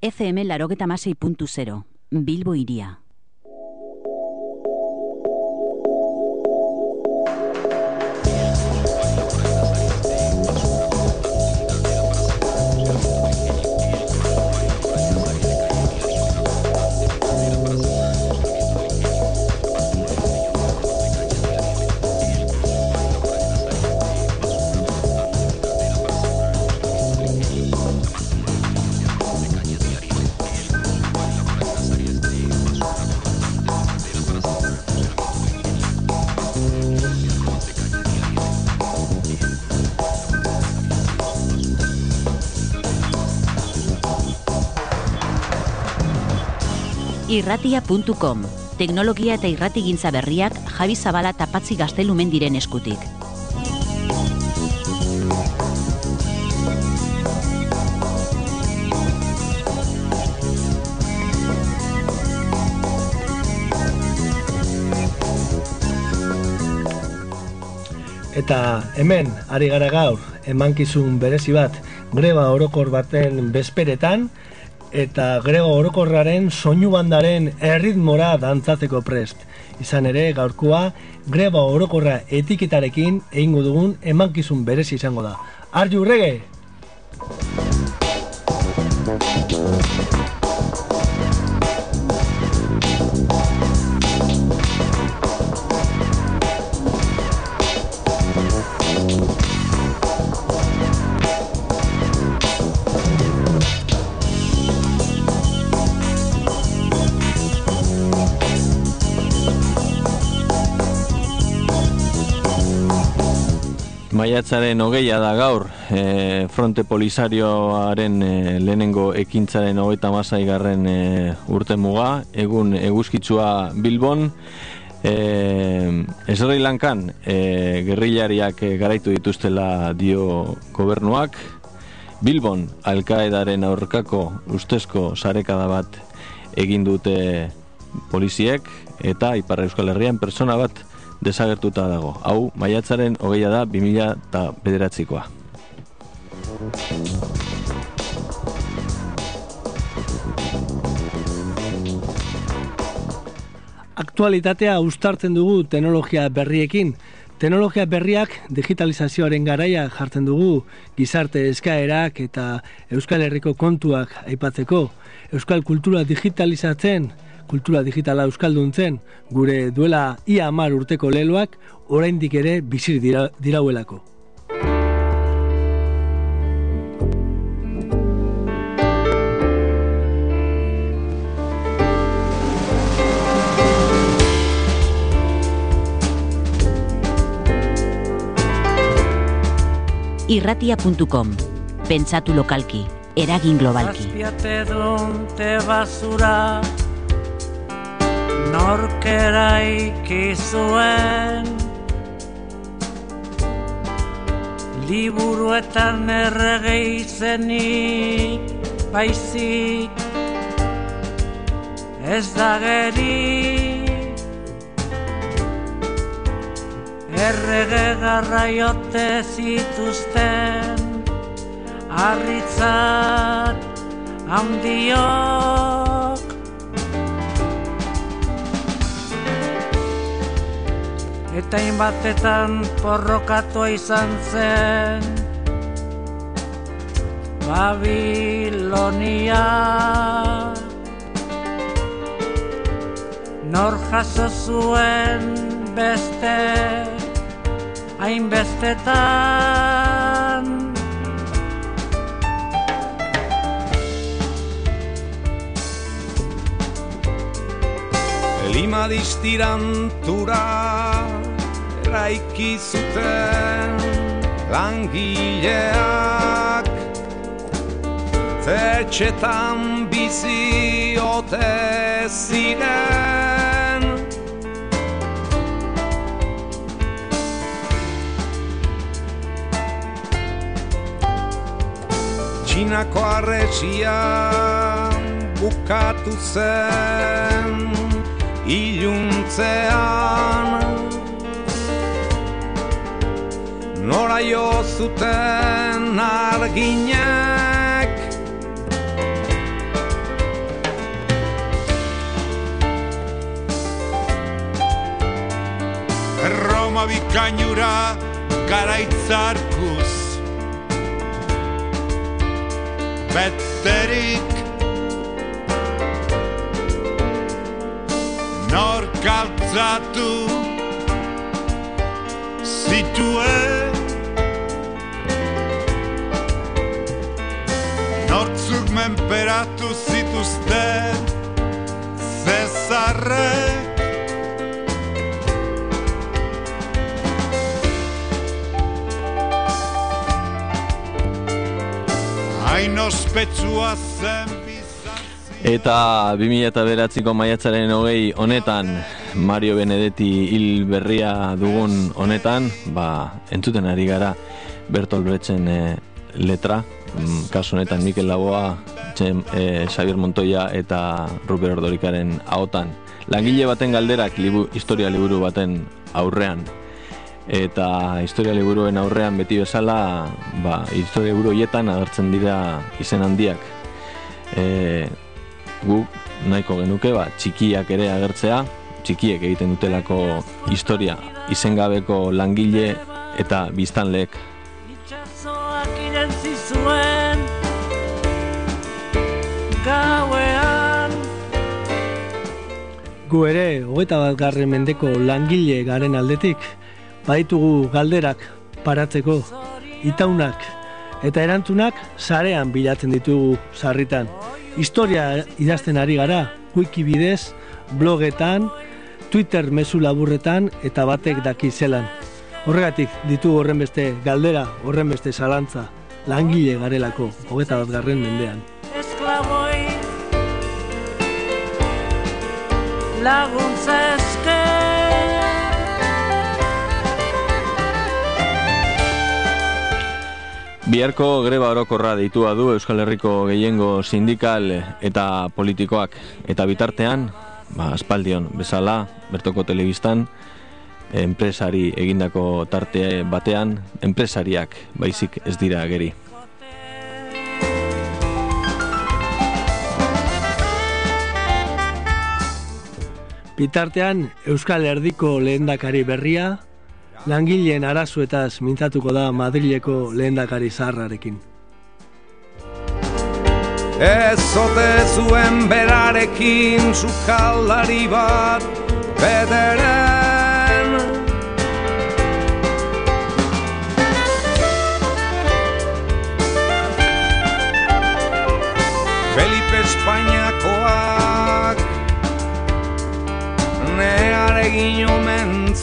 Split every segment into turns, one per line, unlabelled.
FM larogeta masei puntu Bilbo iria. irratia.com Teknologia eta irratigintza berriak Javi Zabala tapatzi gaztelumen diren eskutik.
Eta hemen, ari gara gaur, emankizun berezi bat, greba orokor baten bezperetan, eta grego orokorraren soinu bandaren erritmora dantzatzeko prest. Izan ere, gaurkoa, greba orokorra etiketarekin egingo dugun emankizun berezi izango da. Arju rege!
Maiatzaren hogeia da gaur, e, fronte polisarioaren e, lehenengo ekintzaren hogeita masai garren e, urte muga, egun eguzkitsua Bilbon, e, Esrei lankan, e, gerrilariak garaitu dituztela dio gobernuak, Bilbon, alkaedaren aurkako ustezko sarekada bat egin dute poliziek, eta Ipar Euskal Herrian persona bat desagertuta dago. Hau, maiatzaren hogeia da 2000 eta bederatzikoa.
Aktualitatea ustartzen dugu teknologia berriekin. Teknologia berriak digitalizazioaren garaia jartzen dugu gizarte eskaerak eta Euskal Herriko kontuak aipatzeko. Euskal kultura digitalizatzen kultura digitala euskalduntzen gure duela ia amar urteko leloak oraindik ere bizir dira, dirauelako.
irratia.com Pentsatu lokalki, eragin globalki.
Azpiate te basura norkera ikizuen Liburuetan errege izenik baizik ez da geri Errege garraiote zituzten Arritzat handiok eta inbatetan porrokatua izan zen. Babilonia. Nor jaso zuen beste hainbestetan.
Lima distirantura eraiki zuten langileak. Zetxetan bizi ote ziren. Txinako arretxia bukatu zen iluntzean nora jo zuten arginek. Roma bikainura garaitzarkuz. Beterik. Nor galtzatu zituen. Menperatu zituzten Zezarrek Hain ospetsua zen
Eta 2008ko maiatzaren hogei honetan, Mario Benedetti hil berria dugun honetan, ba, entzuten ari gara Bertolt Brechten eh, letra, kasu honetan Mikel Laboa, Txem, eh, Xavier Montoya eta Ruper Ordorikaren ahotan. Langile baten galderak libu, historia liburu baten aurrean. Eta historia liburuen aurrean beti bezala, ba, historia liburu hietan agertzen dira izen handiak. E, gu nahiko genuke ba, txikiak ere agertzea, txikiek egiten dutelako historia izengabeko langile eta biztanleek
Gu ere, hogeita bat garren mendeko langile garen aldetik, baditugu galderak paratzeko, itaunak eta erantunak sarean bilatzen ditugu sarritan. Historia idazten ari gara, wiki bidez, blogetan, Twitter mezu laburretan eta batek daki zelan. Horregatik ditugu horren beste galdera, horren beste zalantza, langile garelako, hogeita bat garren mendean.
Laguntza eske
Biharko greba orokorra deitua du Euskal Herriko gehiengo sindikal eta politikoak eta bitartean, ba, aspaldion bezala, bertoko telebistan, enpresari egindako tarte batean, enpresariak baizik ez dira ageri.
Bitartean, Euskal Erdiko lehendakari berria, langileen arazuetaz mintzatuko da Madrileko lehendakari zaharrarekin.
Ez ote zuen berarekin sukaldari bat bederen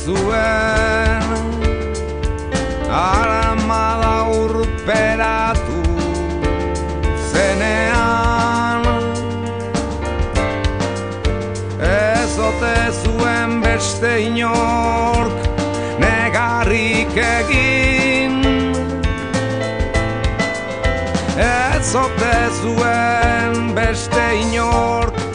zuen Aramada urperatu zenean Ez ote zuen beste inork negarrik egin Ez zuen beste inork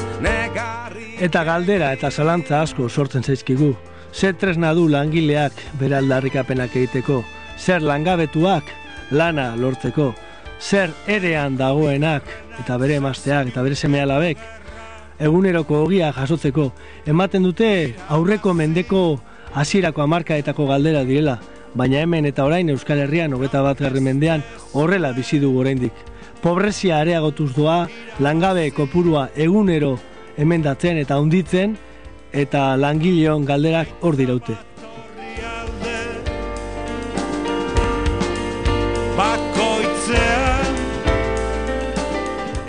Eta galdera eta zalantza asko sortzen zaizkigu. Zer tresna du langileak bere aldarrikapenak egiteko? Zer langabetuak lana lortzeko? Zer erean dagoenak eta bere emazteak eta bere seme alabek? Eguneroko ogia jasotzeko ematen dute aurreko mendeko hasierako hamarkaetako galdera direla, baina hemen eta orain Euskal Herrian hogeta bat garren mendean horrela bizi dugu oraindik. Pobrezia areagotuz doa, langabe kopurua egunero emendatzen eta hunditzen, eta langileon galderak hor diraute.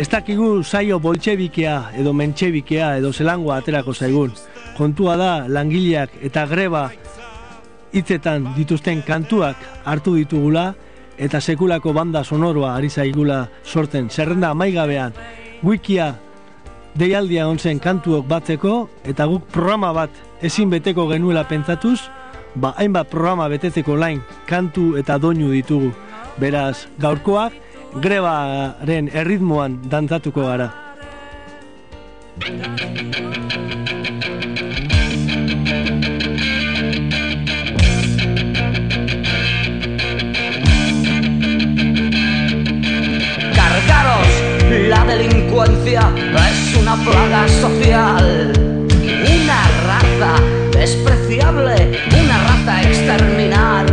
Ez dakigu saio boltxebikea edo mentxebikea edo zelangoa aterako zaigun. Kontua da langileak eta greba hitzetan dituzten kantuak hartu ditugula eta sekulako banda sonoroa ari zaigula sorten. Zerrenda amaigabean wikia deialdia onzen kantuok batzeko eta guk programa bat ezin beteko genuela pentsatuz, ba hainbat programa betetzeko lain kantu eta doinu ditugu. Beraz, gaurkoak grebaren erritmoan dantzatuko gara.
Cargaros, la delincuencia es una plaga social, una raza despreciable, una raza exterminar.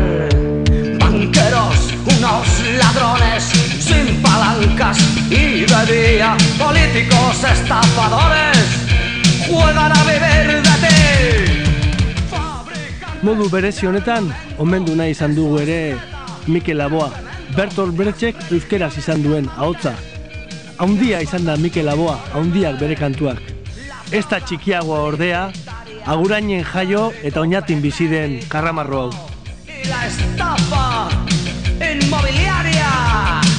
Banqueros, unos ladrones sin palancas y de día políticos estafadores juegan a beber de ti.
Modu berezi honetan, omendu nahi izan dugu ere Mikel Laboa. Bertolt Brechtek euskeraz izan duen ahotza. Haundia izan da Mikel Laboa, haundiak bere kantuak. Ez da txikiagoa ordea, agurainen jaio eta oinatin bizi den karramarro hau.
La estafa inmobiliaria.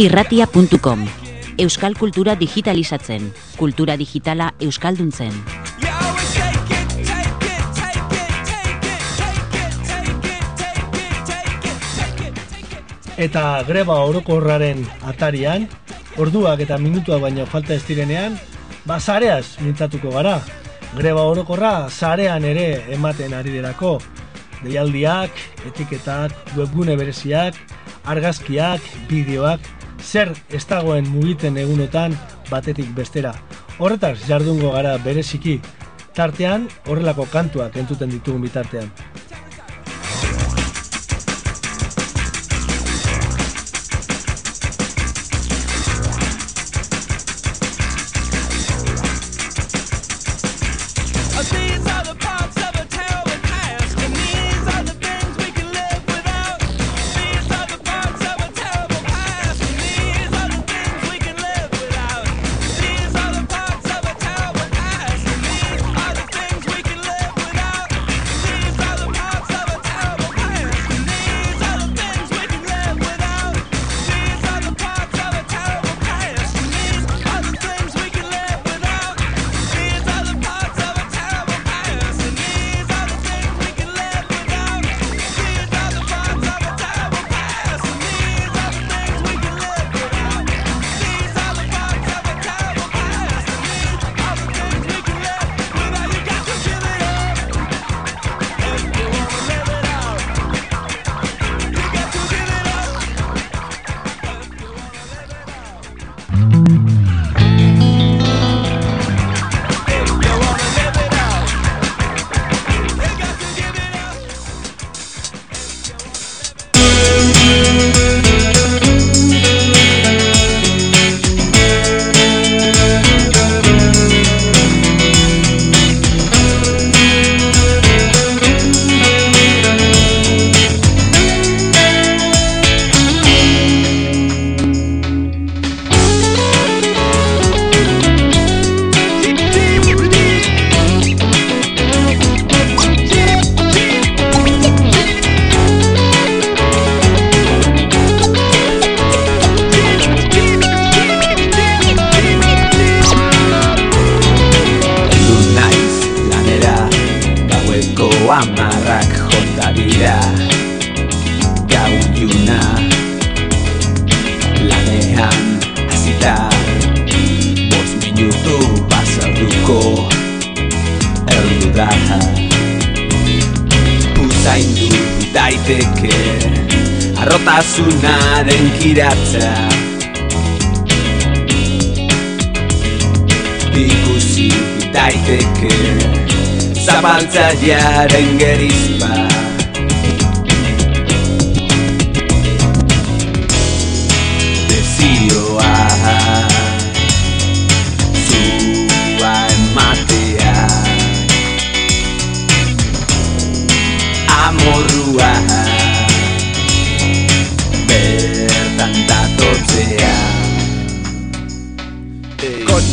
irratia.com Euskal kultura digitalizatzen, kultura digitala euskalduntzen.
Eta greba orokorraren atarian, orduak eta minutuak baino falta ez direnean, ba zareaz mintzatuko gara. Greba orokorra zarean ere ematen ari derako. Deialdiak, etiketak, webgune bereziak, argazkiak, bideoak, zer ez dagoen mugiten egunotan batetik bestera. Horretaz jardungo gara bereziki, tartean horrelako kantuak entzuten ditugun bitartean.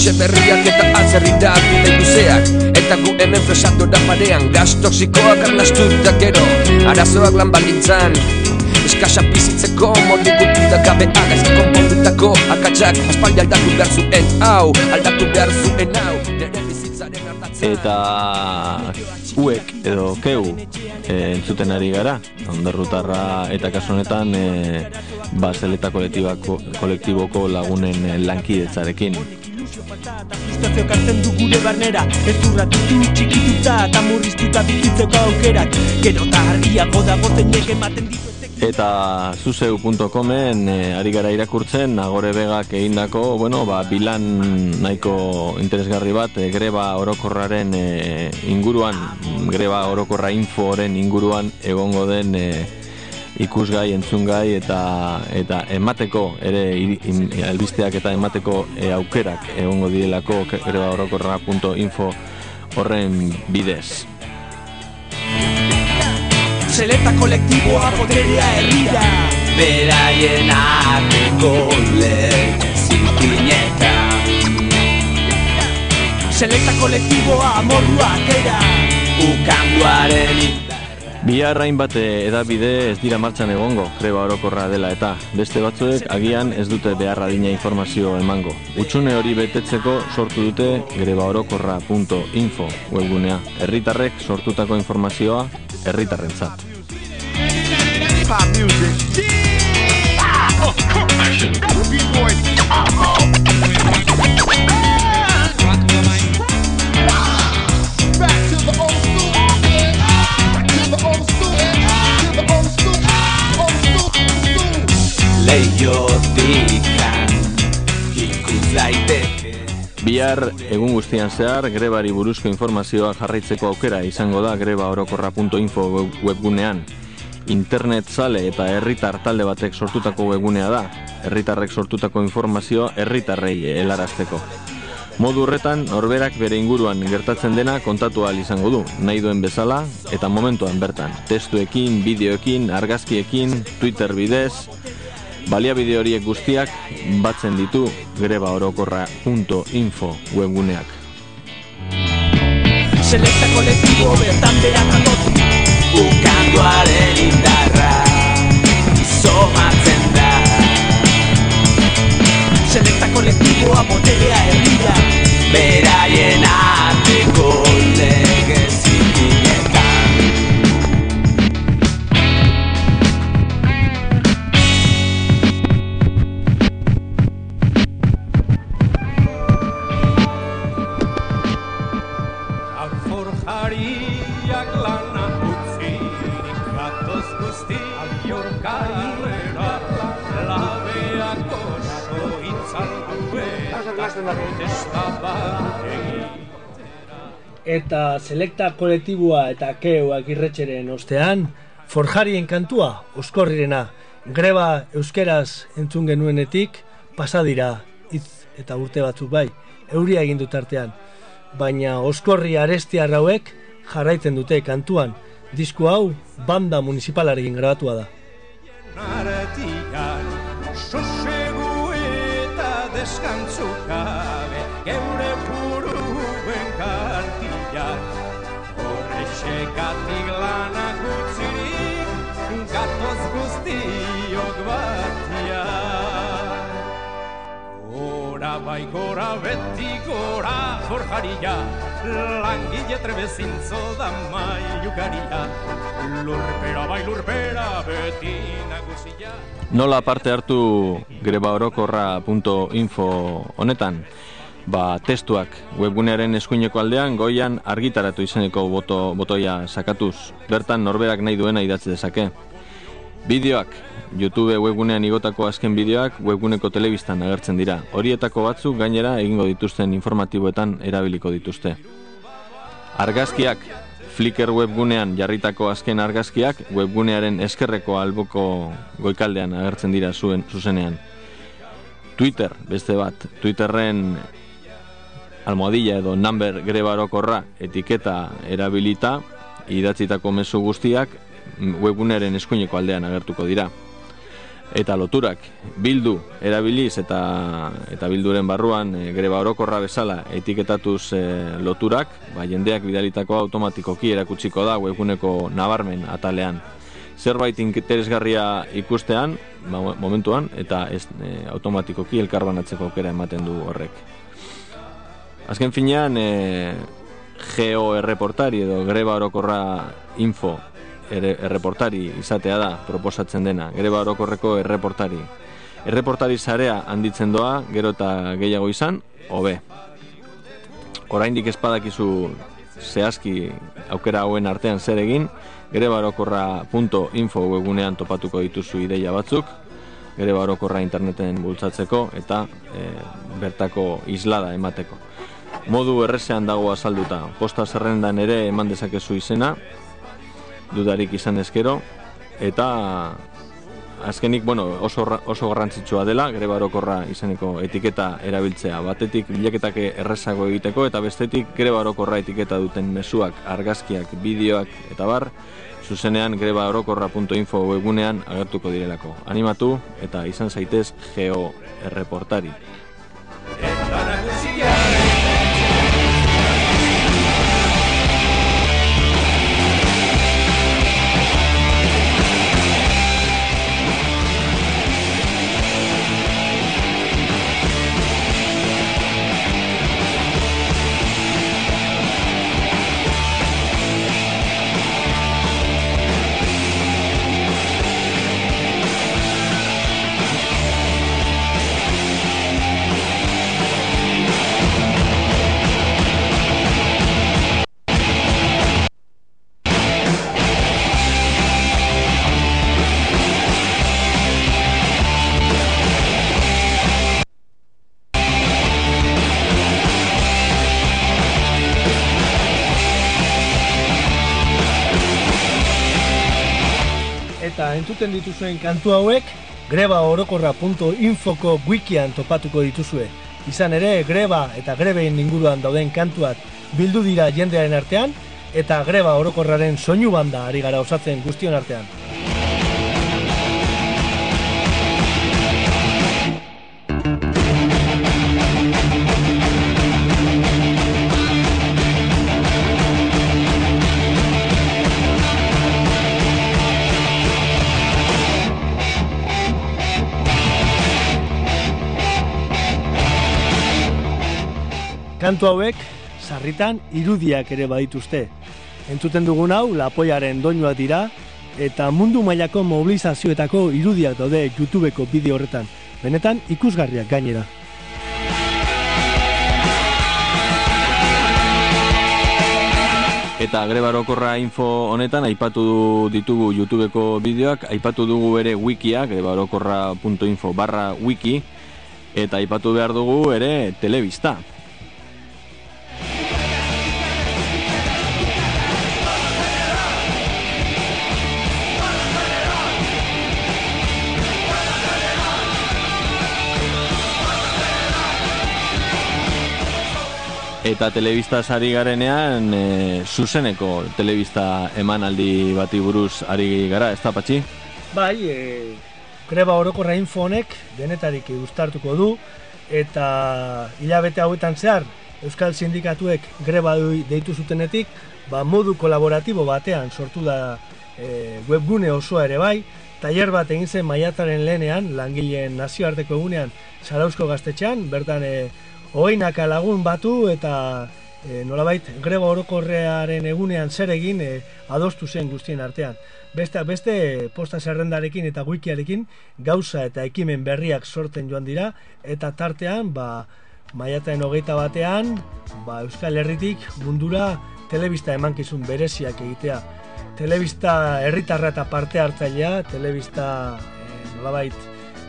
Kotxe berriak eta atzerrira bide luzeak Eta gu hemen fresando da parean. Gas toksikoak arnastuta gero Arazoak lan balintzan Eskasa bizitzeko modu gututa gabeak Ez konpondutako akatsak. Aspaldi aldatu behar zuen hau Aldatu behar zuen hau. Nere bizitzaren hartatzen
eta uek edo keu e, entzuten ari gara ondarrutarra eta kasu honetan e, baseleta kolektibako, kolektiboko lagunen e, lankidetzarekin
Frustrazio kartzen du gure barnera Ez urratutu txikituta eta murriztuta bizitzeko aukerak Gero eta argiago dago zeinek ematen ditu
Eta zuzeu.comen e, ari gara irakurtzen Nagore Begak egindako, bueno, ba, bilan nahiko interesgarri bat e, greba orokorraren e, inguruan, greba orokorra inforen inguruan egongo den e, ikusgai, entzungai eta eta emateko ere albisteak eta emateko e, aukerak egongo direlako greba orokorra.info horren bidez.
Seleta kolektiboa boterea herrira
Beraien arteko zikinetan
Seleta kolektiboa amorrua atera
Ukanduaren
Bihar hainbat edabide ez dira martxan egongo, greba orokorra dela eta beste batzuek agian ez dute behar adina informazio emango. Utxune hori betetzeko sortu dute grebaorokorra.info webgunea. Herritarrek sortutako informazioa herritarrentzat.
Pop music.
Bihar egun guztian zehar grebari buruzko informazioa jarraitzeko aukera izango da grebaorokorra.info web- webgunean. Internet zale eta herritar talde batek sortutako webgunea da. Herritarrek sortutako informazioa herritarrei helarazteko. Modu horretan, norberak bere inguruan gertatzen dena kontatu ahal izango du, nahi duen bezala eta momentuan bertan. Testuekin, bideoekin, argazkiekin, Twitter bidez, Baliabide horiek guztiak batzen ditu grebaorokorra.info webguneak.
Seleta kolektibo bertan beran dator
Ukanduaren indarra Somatzen da
Seleta kolektiboa boterea herrira
Beraien
eta
selekta kolektiboa eta keu agirretxeren ostean, forjarien kantua, oskorrirena, greba euskeraz entzun genuenetik, pasadira hitz eta urte batzuk bai, euria egin dut artean. Baina oskorri aresti arrauek jarraitzen dute kantuan, disko hau banda municipalarekin grabatua da.
Bai gora beti gora forjaria, langile trebezintzo da maiukaria. Lurpera bai lurpera beti nagusia.
Nola parte hartu grebaorokorra.info honetan? Ba, testuak webgunearen eskuineko aldean goian argitaratu izeneko boto, botoia sakatuz. Bertan norberak nahi duena idatzi dezake. Bideoak YouTube webgunean igotako azken bideoak webguneko telebistan agertzen dira. Horietako batzuk gainera egingo dituzten informatiboetan erabiliko dituzte. Argazkiak Flickr webgunean jarritako azken argazkiak webgunearen eskerreko alboko goikaldean agertzen dira zuen zuzenean. Twitter, beste bat, Twitterren almohadilla edo number greba orokorra etiketa erabilita idatzitako mezu guztiak mm, webgunearen eskuineko aldean agertuko dira. Eta loturak, bildu erabiliz eta eta bilduren barruan e, greba orokorra bezala etiketatuz e, loturak, ba, jendeak bidalitako automatikoki erakutsiko da webguneko nabarmen atalean. Zerbait interesgarria ikustean, ba, momentuan, eta ez e, automatikoki elkarbanatzeko aukera ematen du horrek. Azken finean, e, geo erreportari edo greba orokorra info ere, erreportari izatea da proposatzen dena, greba orokorreko erreportari. Erreportari zarea handitzen doa, gero eta gehiago izan, hobe. Oraindik espadakizu zehazki aukera hauen artean zer egin, greba orokorra.info webunean topatuko dituzu ideia batzuk, greba orokorra interneten bultzatzeko eta e, bertako islada emateko. Modu errezean dago azalduta, posta zerrendan ere eman dezakezu izena, dudarik izan ezkero, eta azkenik, bueno, oso, oso garrantzitsua dela, greba orokorra izeneko etiketa erabiltzea. Batetik bilaketak errezago egiteko, eta bestetik greba orokorra etiketa duten mezuak, argazkiak, bideoak, eta bar, zuzenean greba orokorra.info webunean agertuko direlako. Animatu eta izan zaitez geo erreportari.
Entzuten dituzuen kantu hauek greba orokorra.infoko wikian topatuko dituzue. Izan ere, greba eta grebein inguruan dauden kantuak bildu dira jendearen artean, eta greba orokorraren soinu banda ari gara osatzen guztion artean. Kantu hauek sarritan irudiak ere badituzte. Entzuten dugun hau lapoiaren doinuak dira eta mundu mailako mobilizazioetako irudiak daude YouTubeko bideo horretan. Benetan ikusgarriak gainera.
Eta greba orokorra info honetan aipatu ditugu YouTubeko bideoak, aipatu dugu ere wikia, greba orokorra.info barra wiki, eta aipatu behar dugu ere telebista. Eta telebista ari garenean, e, zuzeneko telebista emanaldi bati buruz ari gara, ez da patxi?
Bai, e, greba orokorra info honek denetarik uztartuko du eta hilabete hauetan zehar Euskal Sindikatuek greba deitu zutenetik, ba, modu kolaboratibo batean sortu da e, webgune osoa ere bai, tailer bat egin zen maiatzaren lehenean, langileen nazioarteko egunean Zarauzko gaztetxean, bertan e, hogeinaka lagun batu eta e, nolabait greba orokorrearen egunean zer egin e, adostu zen guztien artean. Besteak beste posta zerrendarekin eta wikiarekin gauza eta ekimen berriak sortzen joan dira eta tartean ba, maiataren hogeita batean ba, Euskal Herritik mundura telebista emankizun bereziak egitea. Telebista herritarra eta parte hartzailea, telebista e, nolabait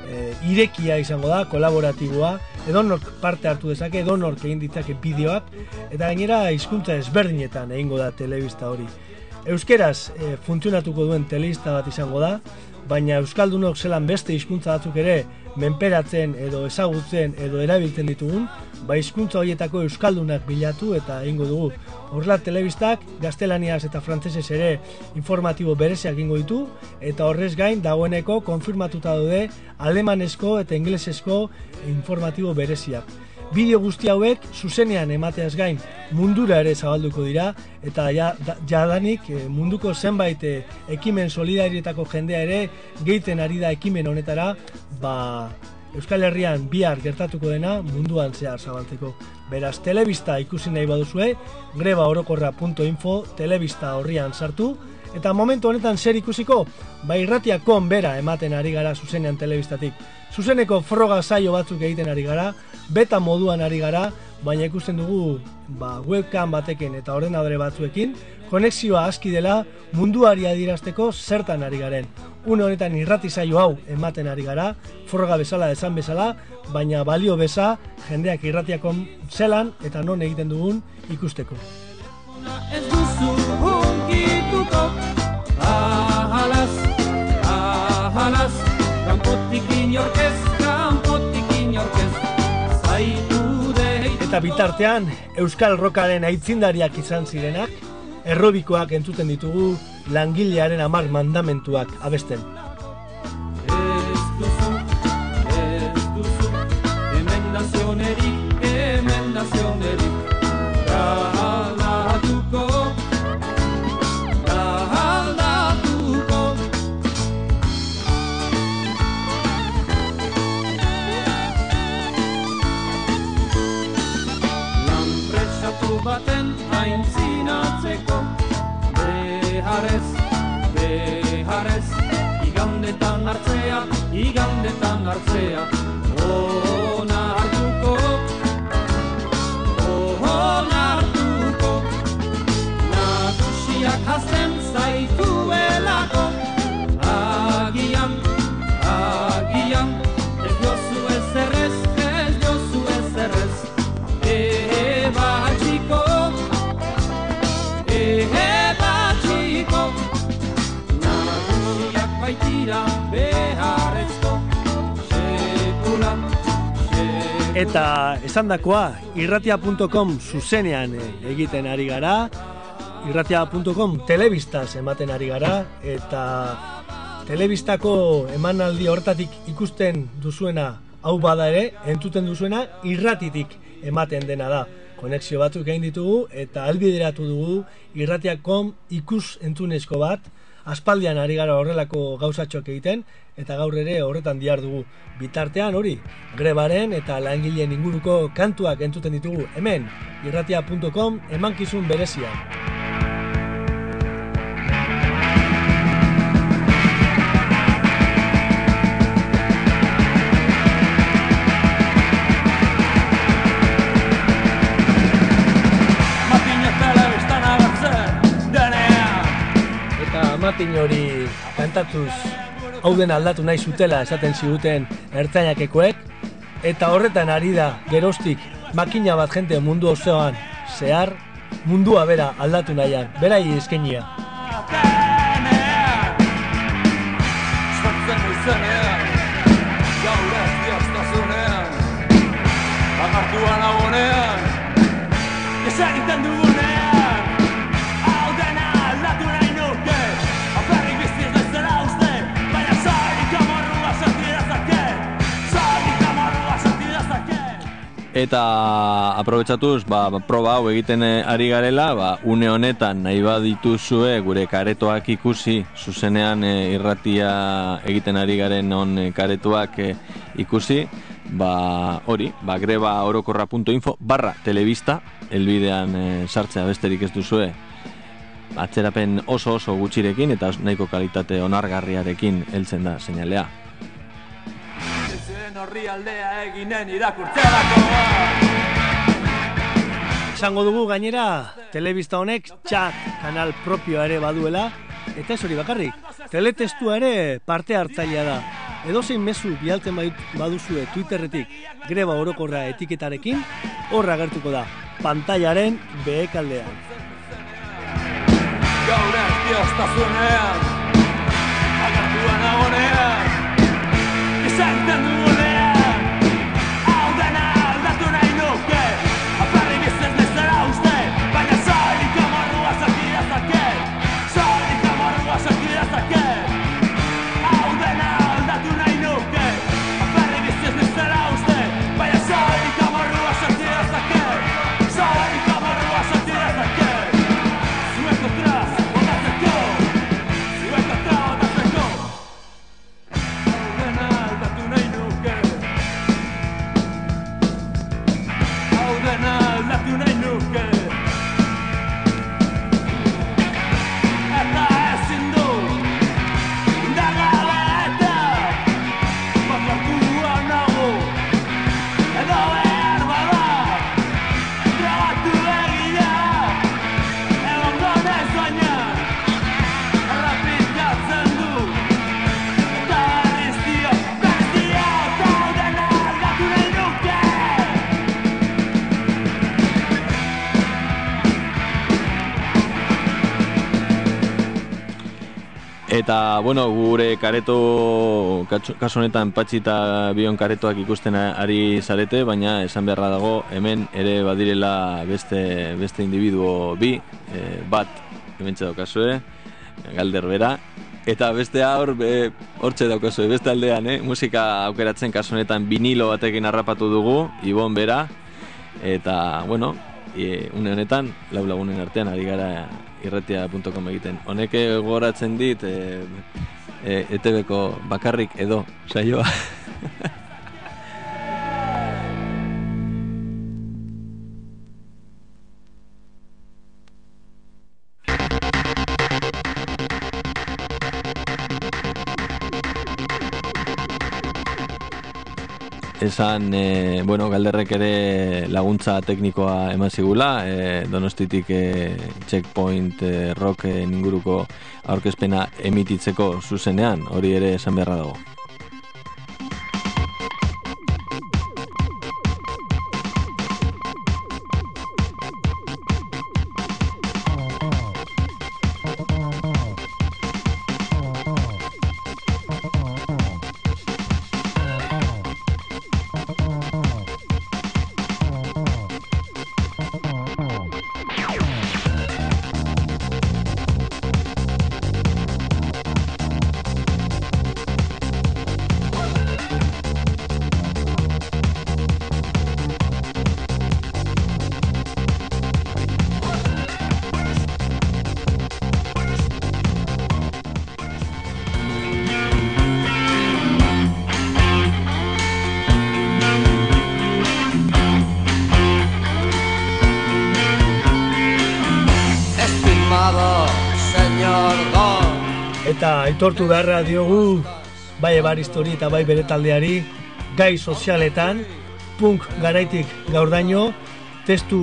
e, irekia izango da, kolaboratiboa, edonork parte hartu dezake, edonork egin ditzake bideoak, eta gainera hizkuntza ezberdinetan egingo da telebista hori. Euskeraz e, funtzionatuko duen telebista bat izango da, baina Euskaldunok zelan beste hizkuntza batzuk ere menperatzen edo ezagutzen edo erabiltzen ditugun, ba hizkuntza horietako euskaldunak bilatu eta egingo dugu. Horrela telebistak gaztelaniaz eta frantsesez ere informatibo bereziak egingo ditu eta horrez gain dagoeneko konfirmatuta daude alemanezko eta ingelesezko informatibo bereziak. Bideo guzti hauek zuzenean emateaz gain mundura ere zabalduko dira eta ja, da, jadanik eh, munduko zenbait eh, ekimen solidarietako jendea ere geiten ari da ekimen honetara ba, Euskal Herrian bihar gertatuko dena munduan zehar zabaltzeko. Beraz, telebista ikusi nahi baduzue, grebaorokorra.info telebista horrian sartu, eta momentu honetan zer ikusiko, ba irratiakon bera ematen ari gara zuzenean telebistatik. Zuzeneko froga saio batzuk egiten ari gara, beta moduan ari gara, baina ikusten dugu ba, webcam batekin eta ordenadore batzuekin, konexioa aski dela munduari adirazteko zertan ari garen. Une honetan irrati saio hau ematen ari gara, froga bezala esan bezala, baina balio beza jendeak irratiakon zelan eta non egiten dugun ikusteko.
Ez duzu
Eta bitartean, Euskal Rokaren aitzindariak izan zirenak, errobikoak entzuten ditugu langilearen amar mandamentuak abesten.
García
Eta esandakoa irratia.com zuzenean eh, egiten ari gara, irratia.com telebistaz ematen ari gara, eta telebistako emanaldi hortatik ikusten duzuena hau bada ere, entzuten duzuena irratitik ematen dena da. Konexio batzuk egin ditugu eta albideratu dugu irratia.com ikus entzunezko bat, aspaldian ari gara horrelako gauzatxoak egiten, eta gaur ere horretan diar dugu. Bitartean hori, grebaren eta langileen inguruko kantuak entzuten ditugu hemen, irratia.com emankizun berezia. Eta matin hori kantatuz hau den aldatu nahi zutela esaten ziguten ertzainakekoek, eta horretan ari da gerostik makina bat jente mundu osoan zehar mundua bera aldatu nahian, berai eskenia.
Eta aprobetsatuz, ba, proba hau egiten eh, ari garela, ba, une honetan nahi badituzue gure karetoak ikusi, zuzenean eh, irratia egiten ari garen on eh, karetoak eh, ikusi, ba, hori, ba, greba orokorra.info barra telebista, elbidean eh, sartzea besterik ez duzue, atzerapen oso oso gutxirekin eta nahiko kalitate onargarriarekin heltzen da seinalea.
Horri aldea eginen irakurtzerako
Esango dugu gainera, telebista honek txat kanal propioa ere baduela, eta ez hori bakarrik, teletestua ere parte hartzailea da. Edozein mezu bialtzen baduzue Twitterretik greba orokorra etiketarekin, horra agertuko da, pantailaren behekaldean.
Gaur erdioztasunean Agartuan agonean Gizarten Eta,
bueno, gure kareto, kasu honetan patxi eta bion karetoak ikusten ari zarete, baina esan beharra dago, hemen ere badirela beste, beste individuo bi, eh, bat, hemen daukazue, galder bera, eta beste hor, be, hortxe daukazue, beste aldean, eh? musika aukeratzen kasu honetan vinilo batekin harrapatu dugu, Ibon bera, eta, bueno, e, une honetan, lau artean ari gara irratia.com egiten. Honek gogoratzen dit e, e, ETB-ko bakarrik edo saioa. Esan, e, bueno, galderrek ere laguntza teknikoa eman zigula, e, donostitik e, checkpoint e, rocken inguruko aurkezpena emititzeko zuzenean, hori ere esan beharra dago.
Eta aitortu beharra diogu, bai ebaristori eta bai bere taldeari, gai sozialetan, punk garaitik gaurdaino, testu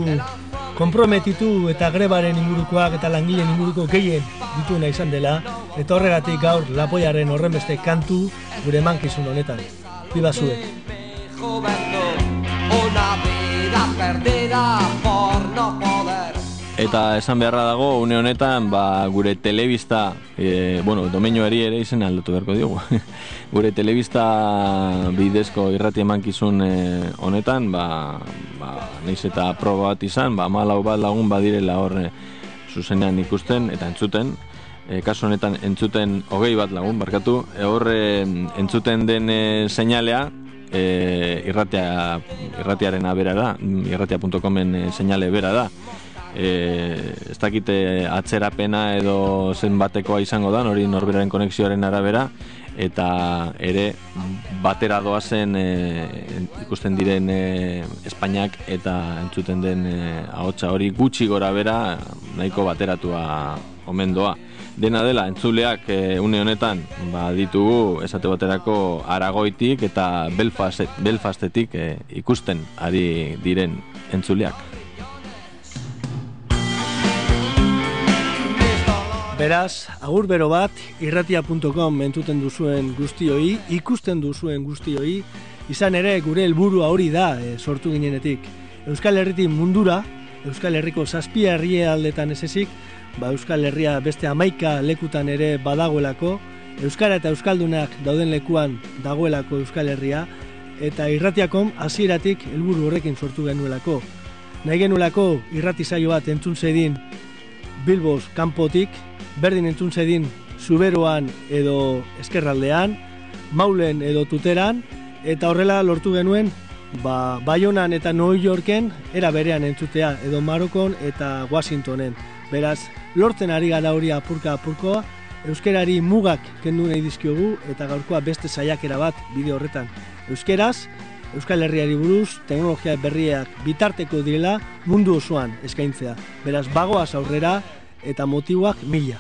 konprometitu eta grebaren ingurukoak eta langileen inguruko gehien dituena izan dela, eta horregatik gaur lapoiaren horrenbeste kantu gure mankizun honetan. Biba zuek.
juventud Una vida
Eta esan beharra dago, une honetan, ba, gure telebista, e, bueno, domeinoari ere izen aldatu beharko diogu. gure telebista bidezko irrati emankizun e, honetan, ba, ba, naiz eta proba bat izan, ba, malau bat lagun badirela horre zuzenean ikusten eta entzuten. E, kasu honetan entzuten hogei bat lagun, barkatu, e, horre entzuten den e, seinalea, e, irratia, irratiaren bera da, irratia.comen e, seinale bera da e, ez dakite atzerapena edo zenbatekoa izango da, hori norberaren konexioaren arabera, eta ere batera doazen e, ikusten diren e, Espainiak eta entzuten den e, ahotsa hori gutxi gora bera nahiko bateratua omen doa. Dena dela, entzuleak e, une honetan ba, ditugu esate baterako Aragoitik eta Belfast, Belfastetik e, ikusten ari diren entzuleak.
Beraz, agur bero bat, irratia.com entuten duzuen guztioi, ikusten duzuen guztioi, izan ere gure helburua hori da e, sortu ginenetik. Euskal Herritik mundura, Euskal Herriko zazpia herrie aldetan ez ezik, ba Euskal Herria beste amaika lekutan ere badagoelako, Euskara eta Euskaldunak dauden lekuan dagoelako Euskal Herria, eta irratiakom hasieratik helburu horrekin sortu genuelako. Nahi genuelako irrati saio bat entzun zedin Bilbos kanpotik, berdin entzun zedin Zuberoan edo Eskerraldean, Maulen edo Tuteran, eta horrela lortu genuen ba, Bayonan eta New Yorken era berean entzutea, edo Marokon eta Washingtonen. Beraz, lortzen ari gara hori apurka apurkoa, euskerari mugak kendu nahi dizkiogu eta gaurkoa beste saiakera bat bideo horretan. Euskeraz, Euskal Herriari buruz, teknologia berriak bitarteko direla mundu osoan eskaintzea. Beraz, bagoaz aurrera eta motiboak mila.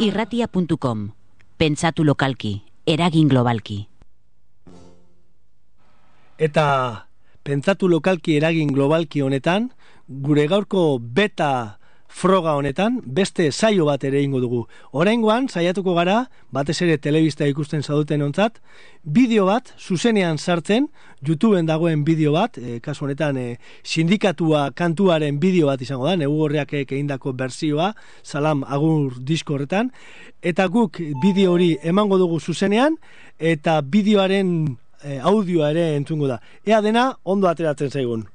Irratia.com. Pentsatu lokalki, eragin globalki.
Eta pentsatu lokalki eragin globalki honetan, gure gaurko beta froga honetan, beste saio bat ere ingo dugu. Oraingoan saiatuko gara, batez ere telebista ikusten zauduten ontzat, bideo bat, zuzenean sartzen, YouTubeen dagoen bideo bat, e, kasu honetan e, sindikatua kantuaren bideo bat izango da, negu horreak egindako berzioa, salam agur disko horretan, eta guk bideo hori emango dugu zuzenean, eta bideoaren e, audioa ere entzungo da. Ea dena ondo ateratzen zaigun.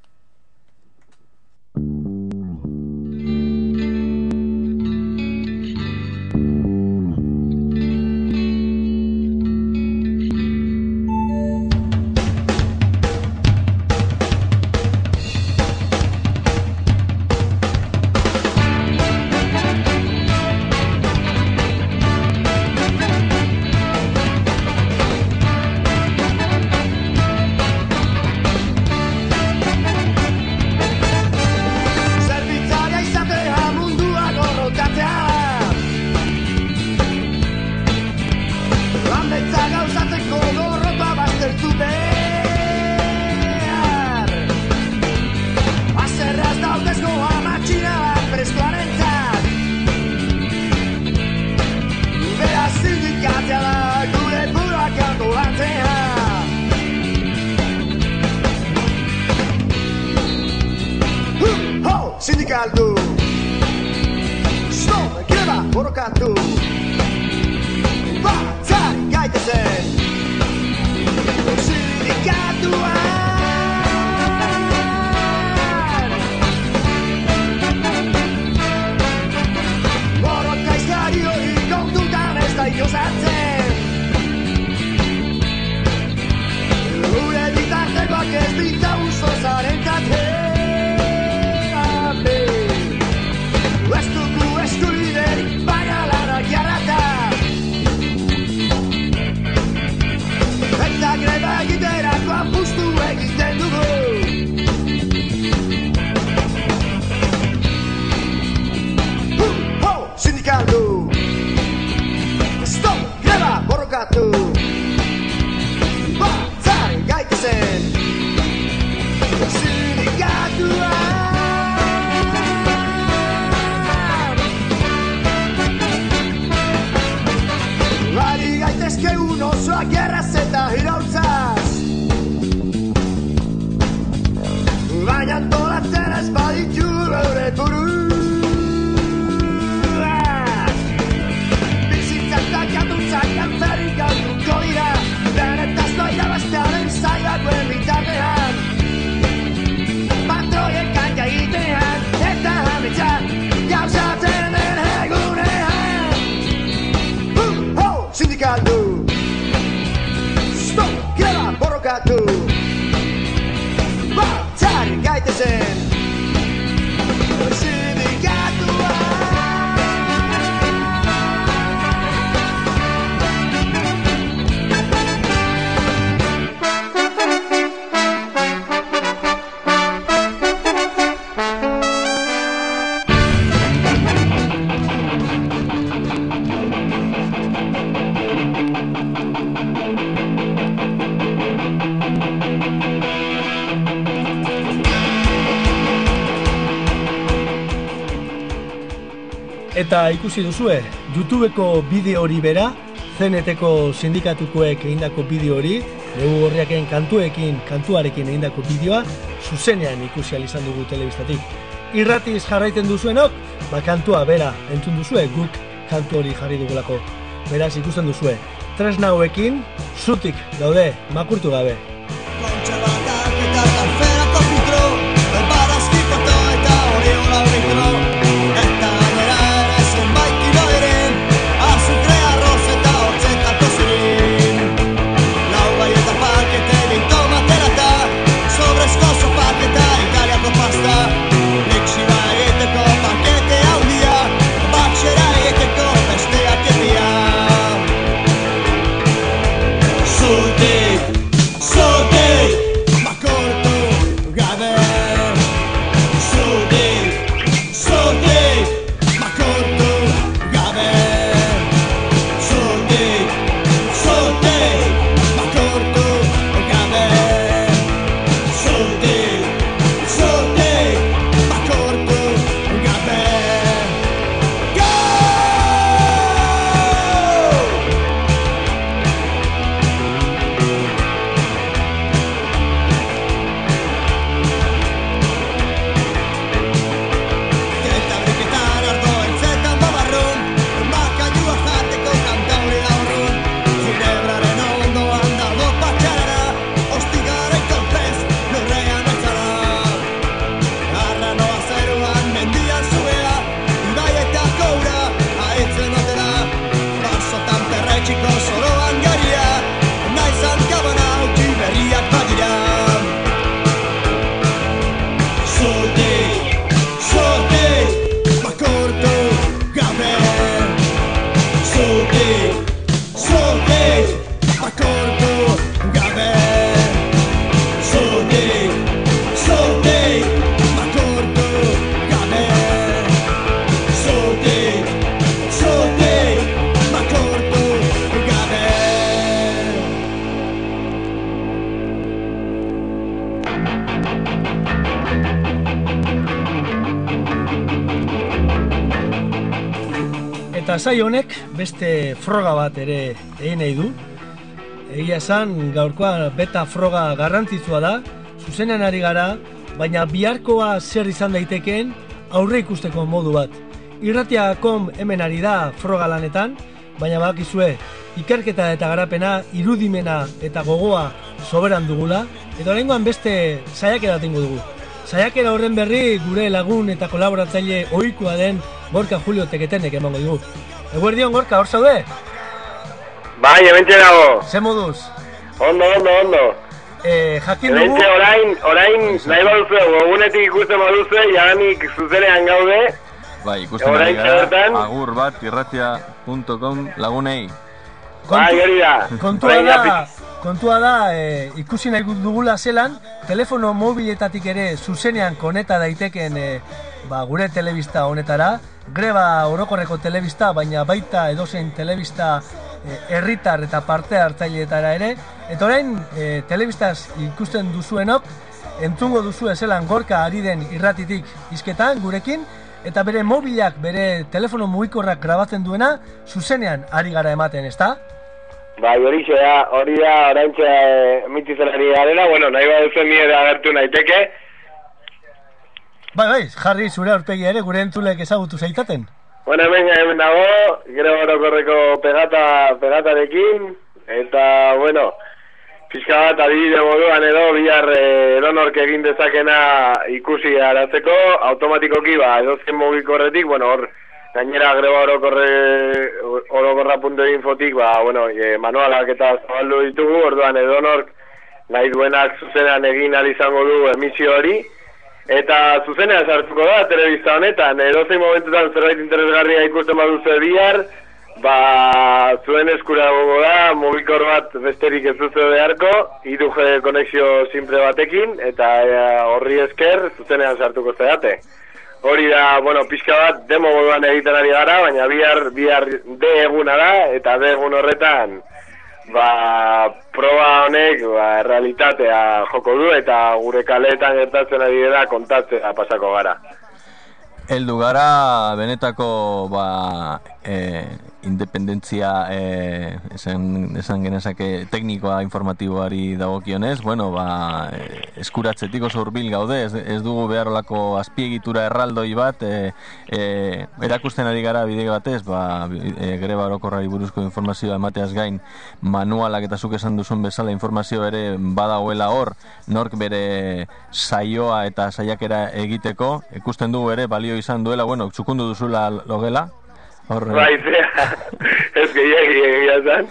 eta
ikusi duzue, YouTubeko bideo hori bera, zeneteko sindikatukoek egindako bideo hori, dugu horriaken kantuekin, kantuarekin egindako bideoa, zuzenean ikusi izan dugu telebistatik. Irratiz jarraiten duzuenok, ba kantua bera entzun duzue, guk kantu hori jarri dugulako. Beraz ikusten duzue, tresna hauekin, zutik daude, makurtu gabe. sai honek beste froga bat ere egin nahi du. Egia esan gaurkoa beta froga garrantzitsua da, zuzenean ari gara, baina biharkoa zer izan daitekeen
aurre ikusteko modu bat. Irratia kom hemen ari da froga lanetan, baina bakizue ikerketa eta garapena, irudimena eta gogoa soberan dugula, eta horrengoan beste saiakera tingo dugu. Saiakera horren berri gure lagun eta kolaboratzaile ohikoa den Borka Julio Teketenek emango dugu. Eguerdion Gorka, hor zaude?
Bai, hementxe dago.
Ze moduz?
Ondo, ondo, ondo.
Eh, jakin dugu...
Hementxe orain, orain, nahi baduzu, gogunetik ikusten baduzu, jadanik zuzenean gaude.
Bai, ikusten
Orain
ari gara, agur bat irratia.com lagunei.
Bai, hori da.
Kontua da, kontua da e, ikusi nahi dugula zelan, telefono mobiletatik ere zuzenean koneta daiteken e, ba, gure telebista honetara, greba orokorreko telebista, baina baita edozein telebista e, herritar eta parte hartzaileetara ere, eta orain e, telebistaz ikusten duzuenok, entzungo duzu zelan gorka ari den irratitik izketan gurekin, eta bere mobilak, bere telefono mugikorrak grabatzen duena, zuzenean ari gara ematen, ezta?
Bai, hori da, hori da, orain txe mitizelari garela, bueno, nahi baduzu ni ere agertu naiteke.
Bai, bai, jarri zure aurpegia ere gure entzulek ezagutu zaitaten.
Bueno, hemen, hemen dago, gero orokorreko pegata, pegatarekin, eta, bueno, pixka bat adibide moduan edo, bihar eh, edonork egin dezakena ikusi aratzeko, automatikoki, ba, edo zen mugikorretik, bueno, hor, gainera greba orokorre, orokorra.infotik, ba, bueno, e, manualak eta zabaldu ditugu, orduan edonork nahi duenak zuzenean egin izango du emisio hori, eta zuzenean sartuko da telebista honetan, edozein momentutan zerbait interesgarria ikusten baduzu bihar, ba, zuen eskura gogo da, mugikor bat besterik ez duzu beharko, 3G konexio simple batekin, eta e, horri esker zuzenean sartuko zeate. Hori da, bueno, pixka bat demo moduan egiten ari gara, baina bihar, bihar D eguna da, eta D egun horretan, ba, proba honek, ba, realitatea joko du, eta gure kaleetan gertatzen ari dira kontatzea pasako gara.
Heldu gara benetako ba, e, independentzia e, esan, esan genezake teknikoa informatiboari dagokionez, bueno, ba, e, eskuratzetik oso hurbil gaude, ez, ez dugu behar olako azpiegitura erraldoi bat, e, e, erakusten ari gara bide batez, ba, e, greba orokorrari buruzko informazioa emateaz gain, manualak eta zuk esan duzun bezala informazio ere badagoela hor, nork bere saioa eta saiakera egiteko, ikusten dugu ere balio izan duela, bueno, txukundu duzula logela, hor, eh,
Bai, zea, ez gehiagi egia zan.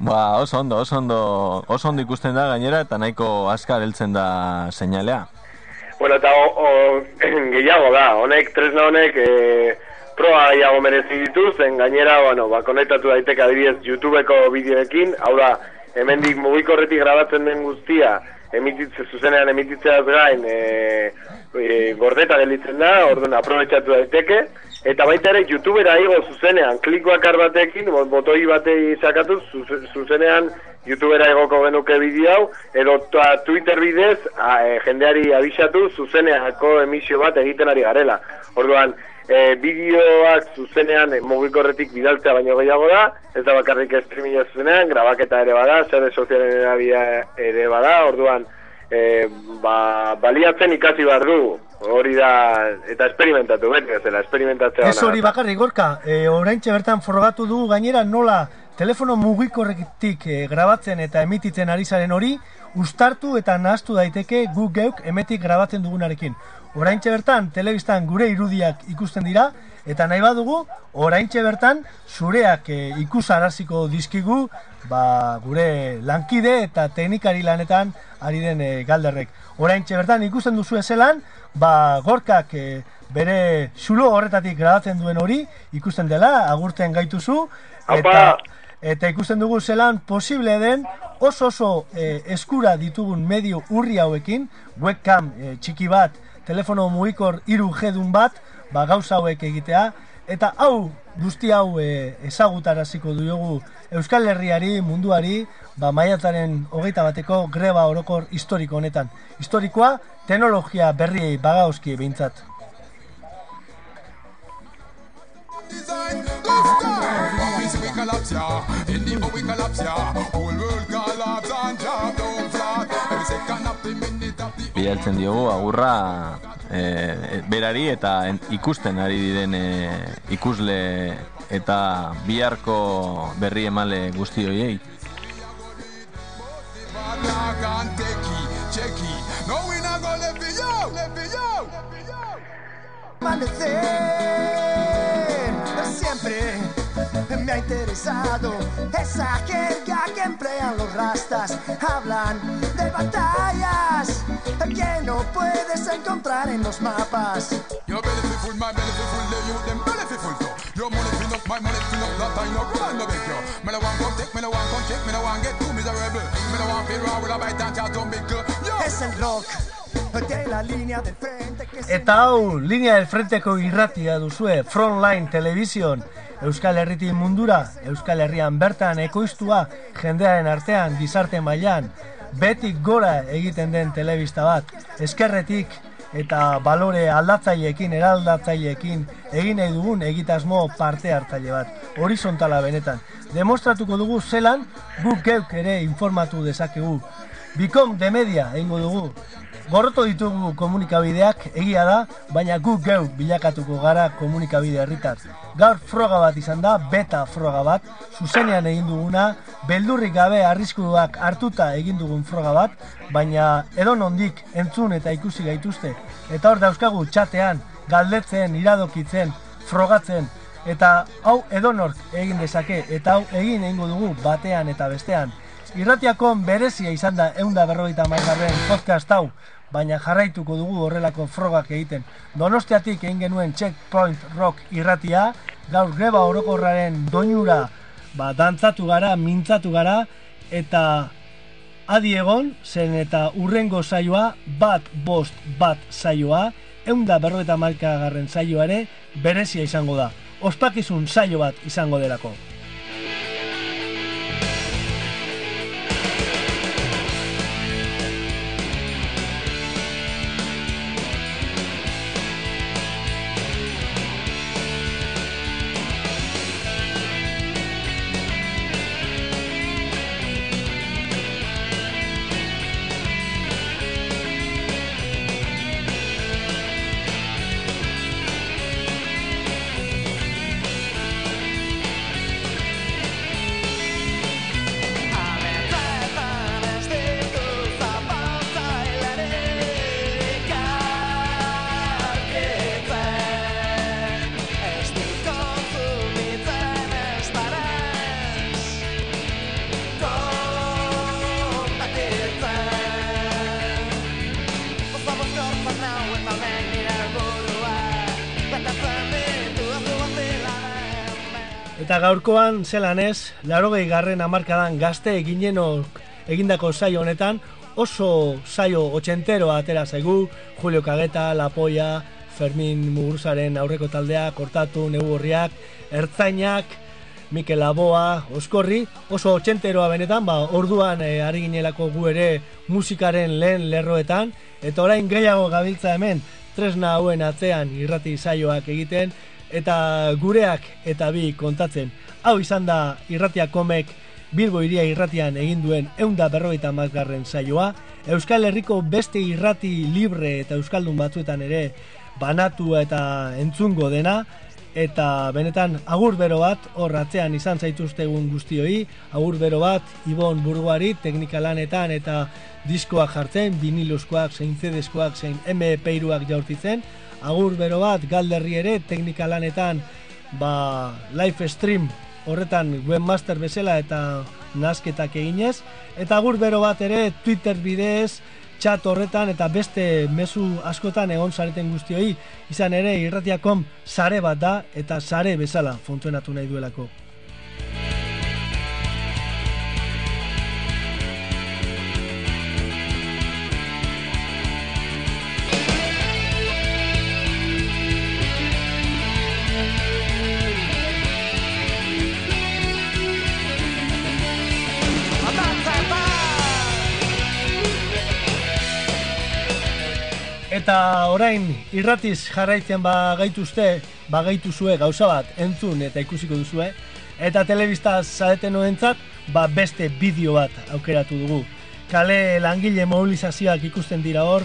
Ba, oso ondo, oso ondo, oso ondo ikusten da gainera eta nahiko azkar heltzen da seinalea.
Bueno, eta o, o, gehiago da, honek, tresna honek, e, proa gehiago merezi ditu, zen gainera, bueno, ba, konektatu daiteke adibidez YouTubeko bideoekin, hau da, hemendik mugikorretik grabatzen den guztia, emititze, zuzenean emititzeaz gain, e, e, gordeta gelitzen da, orduan aprobetxatu daiteke, eta baita ere YouTubera igo zuzenean, klik bakar batekin, bo- botoi batei sakatu, zuze- zuzenean YouTubera igoko genuke bideo hau, edo ta- Twitter bidez a, e, jendeari abisatu zuzeneako emisio bat egiten ari garela. Orduan, e, bideoak zuzenean e, mugikorretik bidaltzea baino gehiago da, ez da bakarrik streaminga zuzenean, grabaketa ere bada, sare sozialen erabia ere bada, orduan, e, ba, baliatzen ikasi behar du, hori da, eta esperimentatu, beti bezala, esperimentatzea
Ez hori bakarrik gorka, e, oraintxe bertan frogatu dugu gainera nola telefono mugikorretik e, grabatzen eta emititzen ari zaren hori ustartu eta nahastu daiteke gu geuk emetik grabatzen dugunarekin. Oraintxe bertan telebistan gure irudiak ikusten dira eta nahi badugu oraintxe bertan zureak e, ikusaraziko dizkigu ba, gure lankide eta teknikari lanetan ari den e, galderrek. Oraintxe bertan ikusten duzu ezelan, ba, gorkak e, bere zulo horretatik grabatzen duen hori ikusten dela, agurten gaituzu, eta, eta ikusten dugu zelan posible den oso oso e, eskura ditugun medio urri hauekin, webcam e, txiki bat, telefono mugikor hiru jedun bat, ba, gauza hauek egitea, eta hau guzti hau e, ezagutaraziko dugu Euskal Herriari, munduari, ba, maiatzaren hogeita bateko greba orokor historiko honetan. Historikoa, teknologia berriei bagauzki behintzat.
This
bidaltzen diogu agurra e, berari eta en- ikusten ari diren e, ikusle eta biharko berri emale guzti horiei.
No,
interesado esa jerga que emplean los rastas. Hablan de batallas que no puedes encontrar en los mapas.
Your belly fi full, my full, the youth them. Your money fill up, my money fill up, that I no run no beg you. Me no want come take, me no want come take, me no want get too miserable. Me no want feel raw with a bite and chat on big girl. Yo.
Es el rock de la línea del frente que se
Eta hau, linea del frenteko irratia duzue, Frontline Television, Euskal Herritik mundura, Euskal Herrian bertan ekoiztua, jendearen artean, gizarte mailan, betik gora egiten den telebista bat, eskerretik eta balore aldatzaileekin, eraldatzaileekin, egin nahi dugun egitasmo parte hartzaile bat, horizontala benetan. Demostratuko dugu zelan, guk geuk ere informatu dezakegu. Bikom de media egingo dugu, Gorroto ditugu komunikabideak egia da, baina guk geu bilakatuko gara komunikabide herritar. Gaur froga bat izan da, beta froga bat, zuzenean egin duguna, beldurrik gabe arriskuak hartuta egin dugun froga bat, baina edo nondik entzun eta ikusi gaituzte. Eta hor dauzkagu txatean, galdetzen, iradokitzen, frogatzen, eta hau edonork egin dezake, eta hau egin egingo dugu batean eta bestean. Irratiakon berezia izan da eunda berrogeita margarren podcast hau, baina jarraituko dugu horrelako frogak egiten. Donostiatik egin genuen Checkpoint Rock irratia, gaur greba orokorraren doinura ba, dantzatu gara, mintzatu gara, eta adi egon, zen eta urrengo saioa, bat bost bat saioa, eunda berrogeita margarren saioa ere berezia izango da. Ospakizun saio bat izango delako. Gaurkoan zelan ez, larogei garren amarkadan gazte eginenok egindako saio honetan oso saio otxentero atera zaigu, Julio Kageta, La Polla, Fermin Muguruzaren aurreko taldea, Kortatu, Neugorriak, Ertzainak, Mikel Aboa, Oskorri, oso otxenteroa benetan, ba, orduan e, ari ginelako gu ere musikaren lehen lerroetan, eta orain gehiago gabiltza hemen, tresna hauen atzean irrati saioak egiten, eta gureak eta bi kontatzen. Hau izan da irratia komek Bilbo iria irratian egin duen eunda berrogeita mazgarren saioa, Euskal Herriko beste irrati libre eta Euskaldun batzuetan ere banatu eta entzungo dena, eta benetan agur bero bat hor atzean izan zaituztegun guztioi, agur bero bat Ibon Burguari teknika lanetan eta diskoak jartzen, vinilozkoak, zein CD-skoak, zein MP2ak jaurtitzen, agur bero bat galderri ere teknika lanetan ba, live stream horretan webmaster bezala eta nasketak eginez eta agur bero bat ere Twitter bidez chat horretan eta beste mezu askotan egon zareten guztioi izan ere irratiakom sare bat da eta sare bezala funtzionatu nahi duelako. Eta orain irratiz jarraitzen ba gaituzte, ba gaituzue gauza bat entzun eta ikusiko duzue. Eta telebista zareten noentzat, ba beste bideo bat aukeratu dugu. kale langile mobilizazioak ikusten dira hor,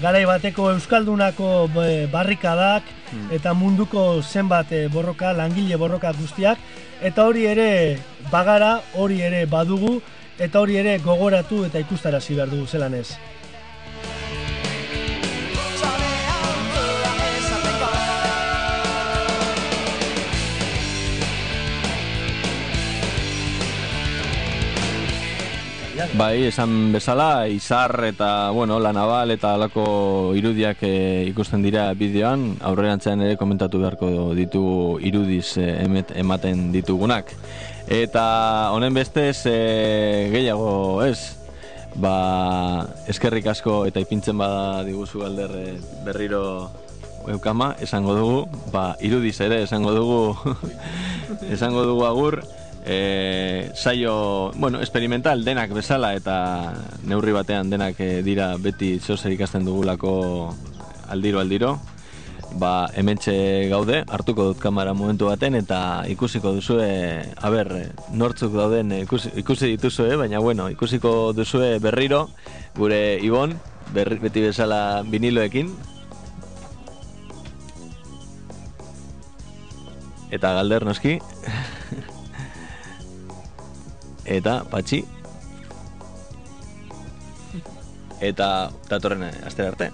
garai bateko Euskaldunako barrikadak eta munduko zenbat eh, borroka, langile borroka guztiak, eta hori ere bagara, hori ere badugu, eta hori ere gogoratu eta ikustarazi behar dugu zelan ez.
Bai, esan bezala, izar eta, bueno, la naval eta alako irudiak e, ikusten dira bideoan, aurrerantzean ere komentatu beharko ditugu irudiz e, emet, ematen ditugunak. Eta honen bestez e, gehiago ez, ba, eskerrik asko eta ipintzen bada diguzu alder berriro eukama, esango dugu, ba, irudiz ere esango dugu, esango dugu agur, e, saio, bueno, experimental denak bezala eta neurri batean denak e, dira beti zozer ikasten dugulako aldiro aldiro. Ba, hementxe gaude, hartuko dut kamera momentu baten eta ikusiko duzue, aber, nortzuk dauden e, ikusi, ikusi dituzue, baina bueno, ikusiko duzue berriro, gure Ibon, berri, beti bezala viniloekin, eta galder noski, eta patxi, eta datorren astera arte.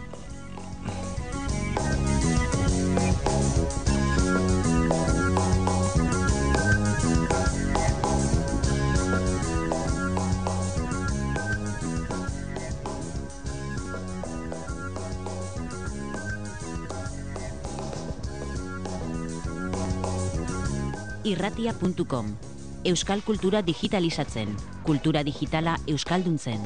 irratia.com Euskal kultura digitalizatzen, kultura digitala euskalduntzen.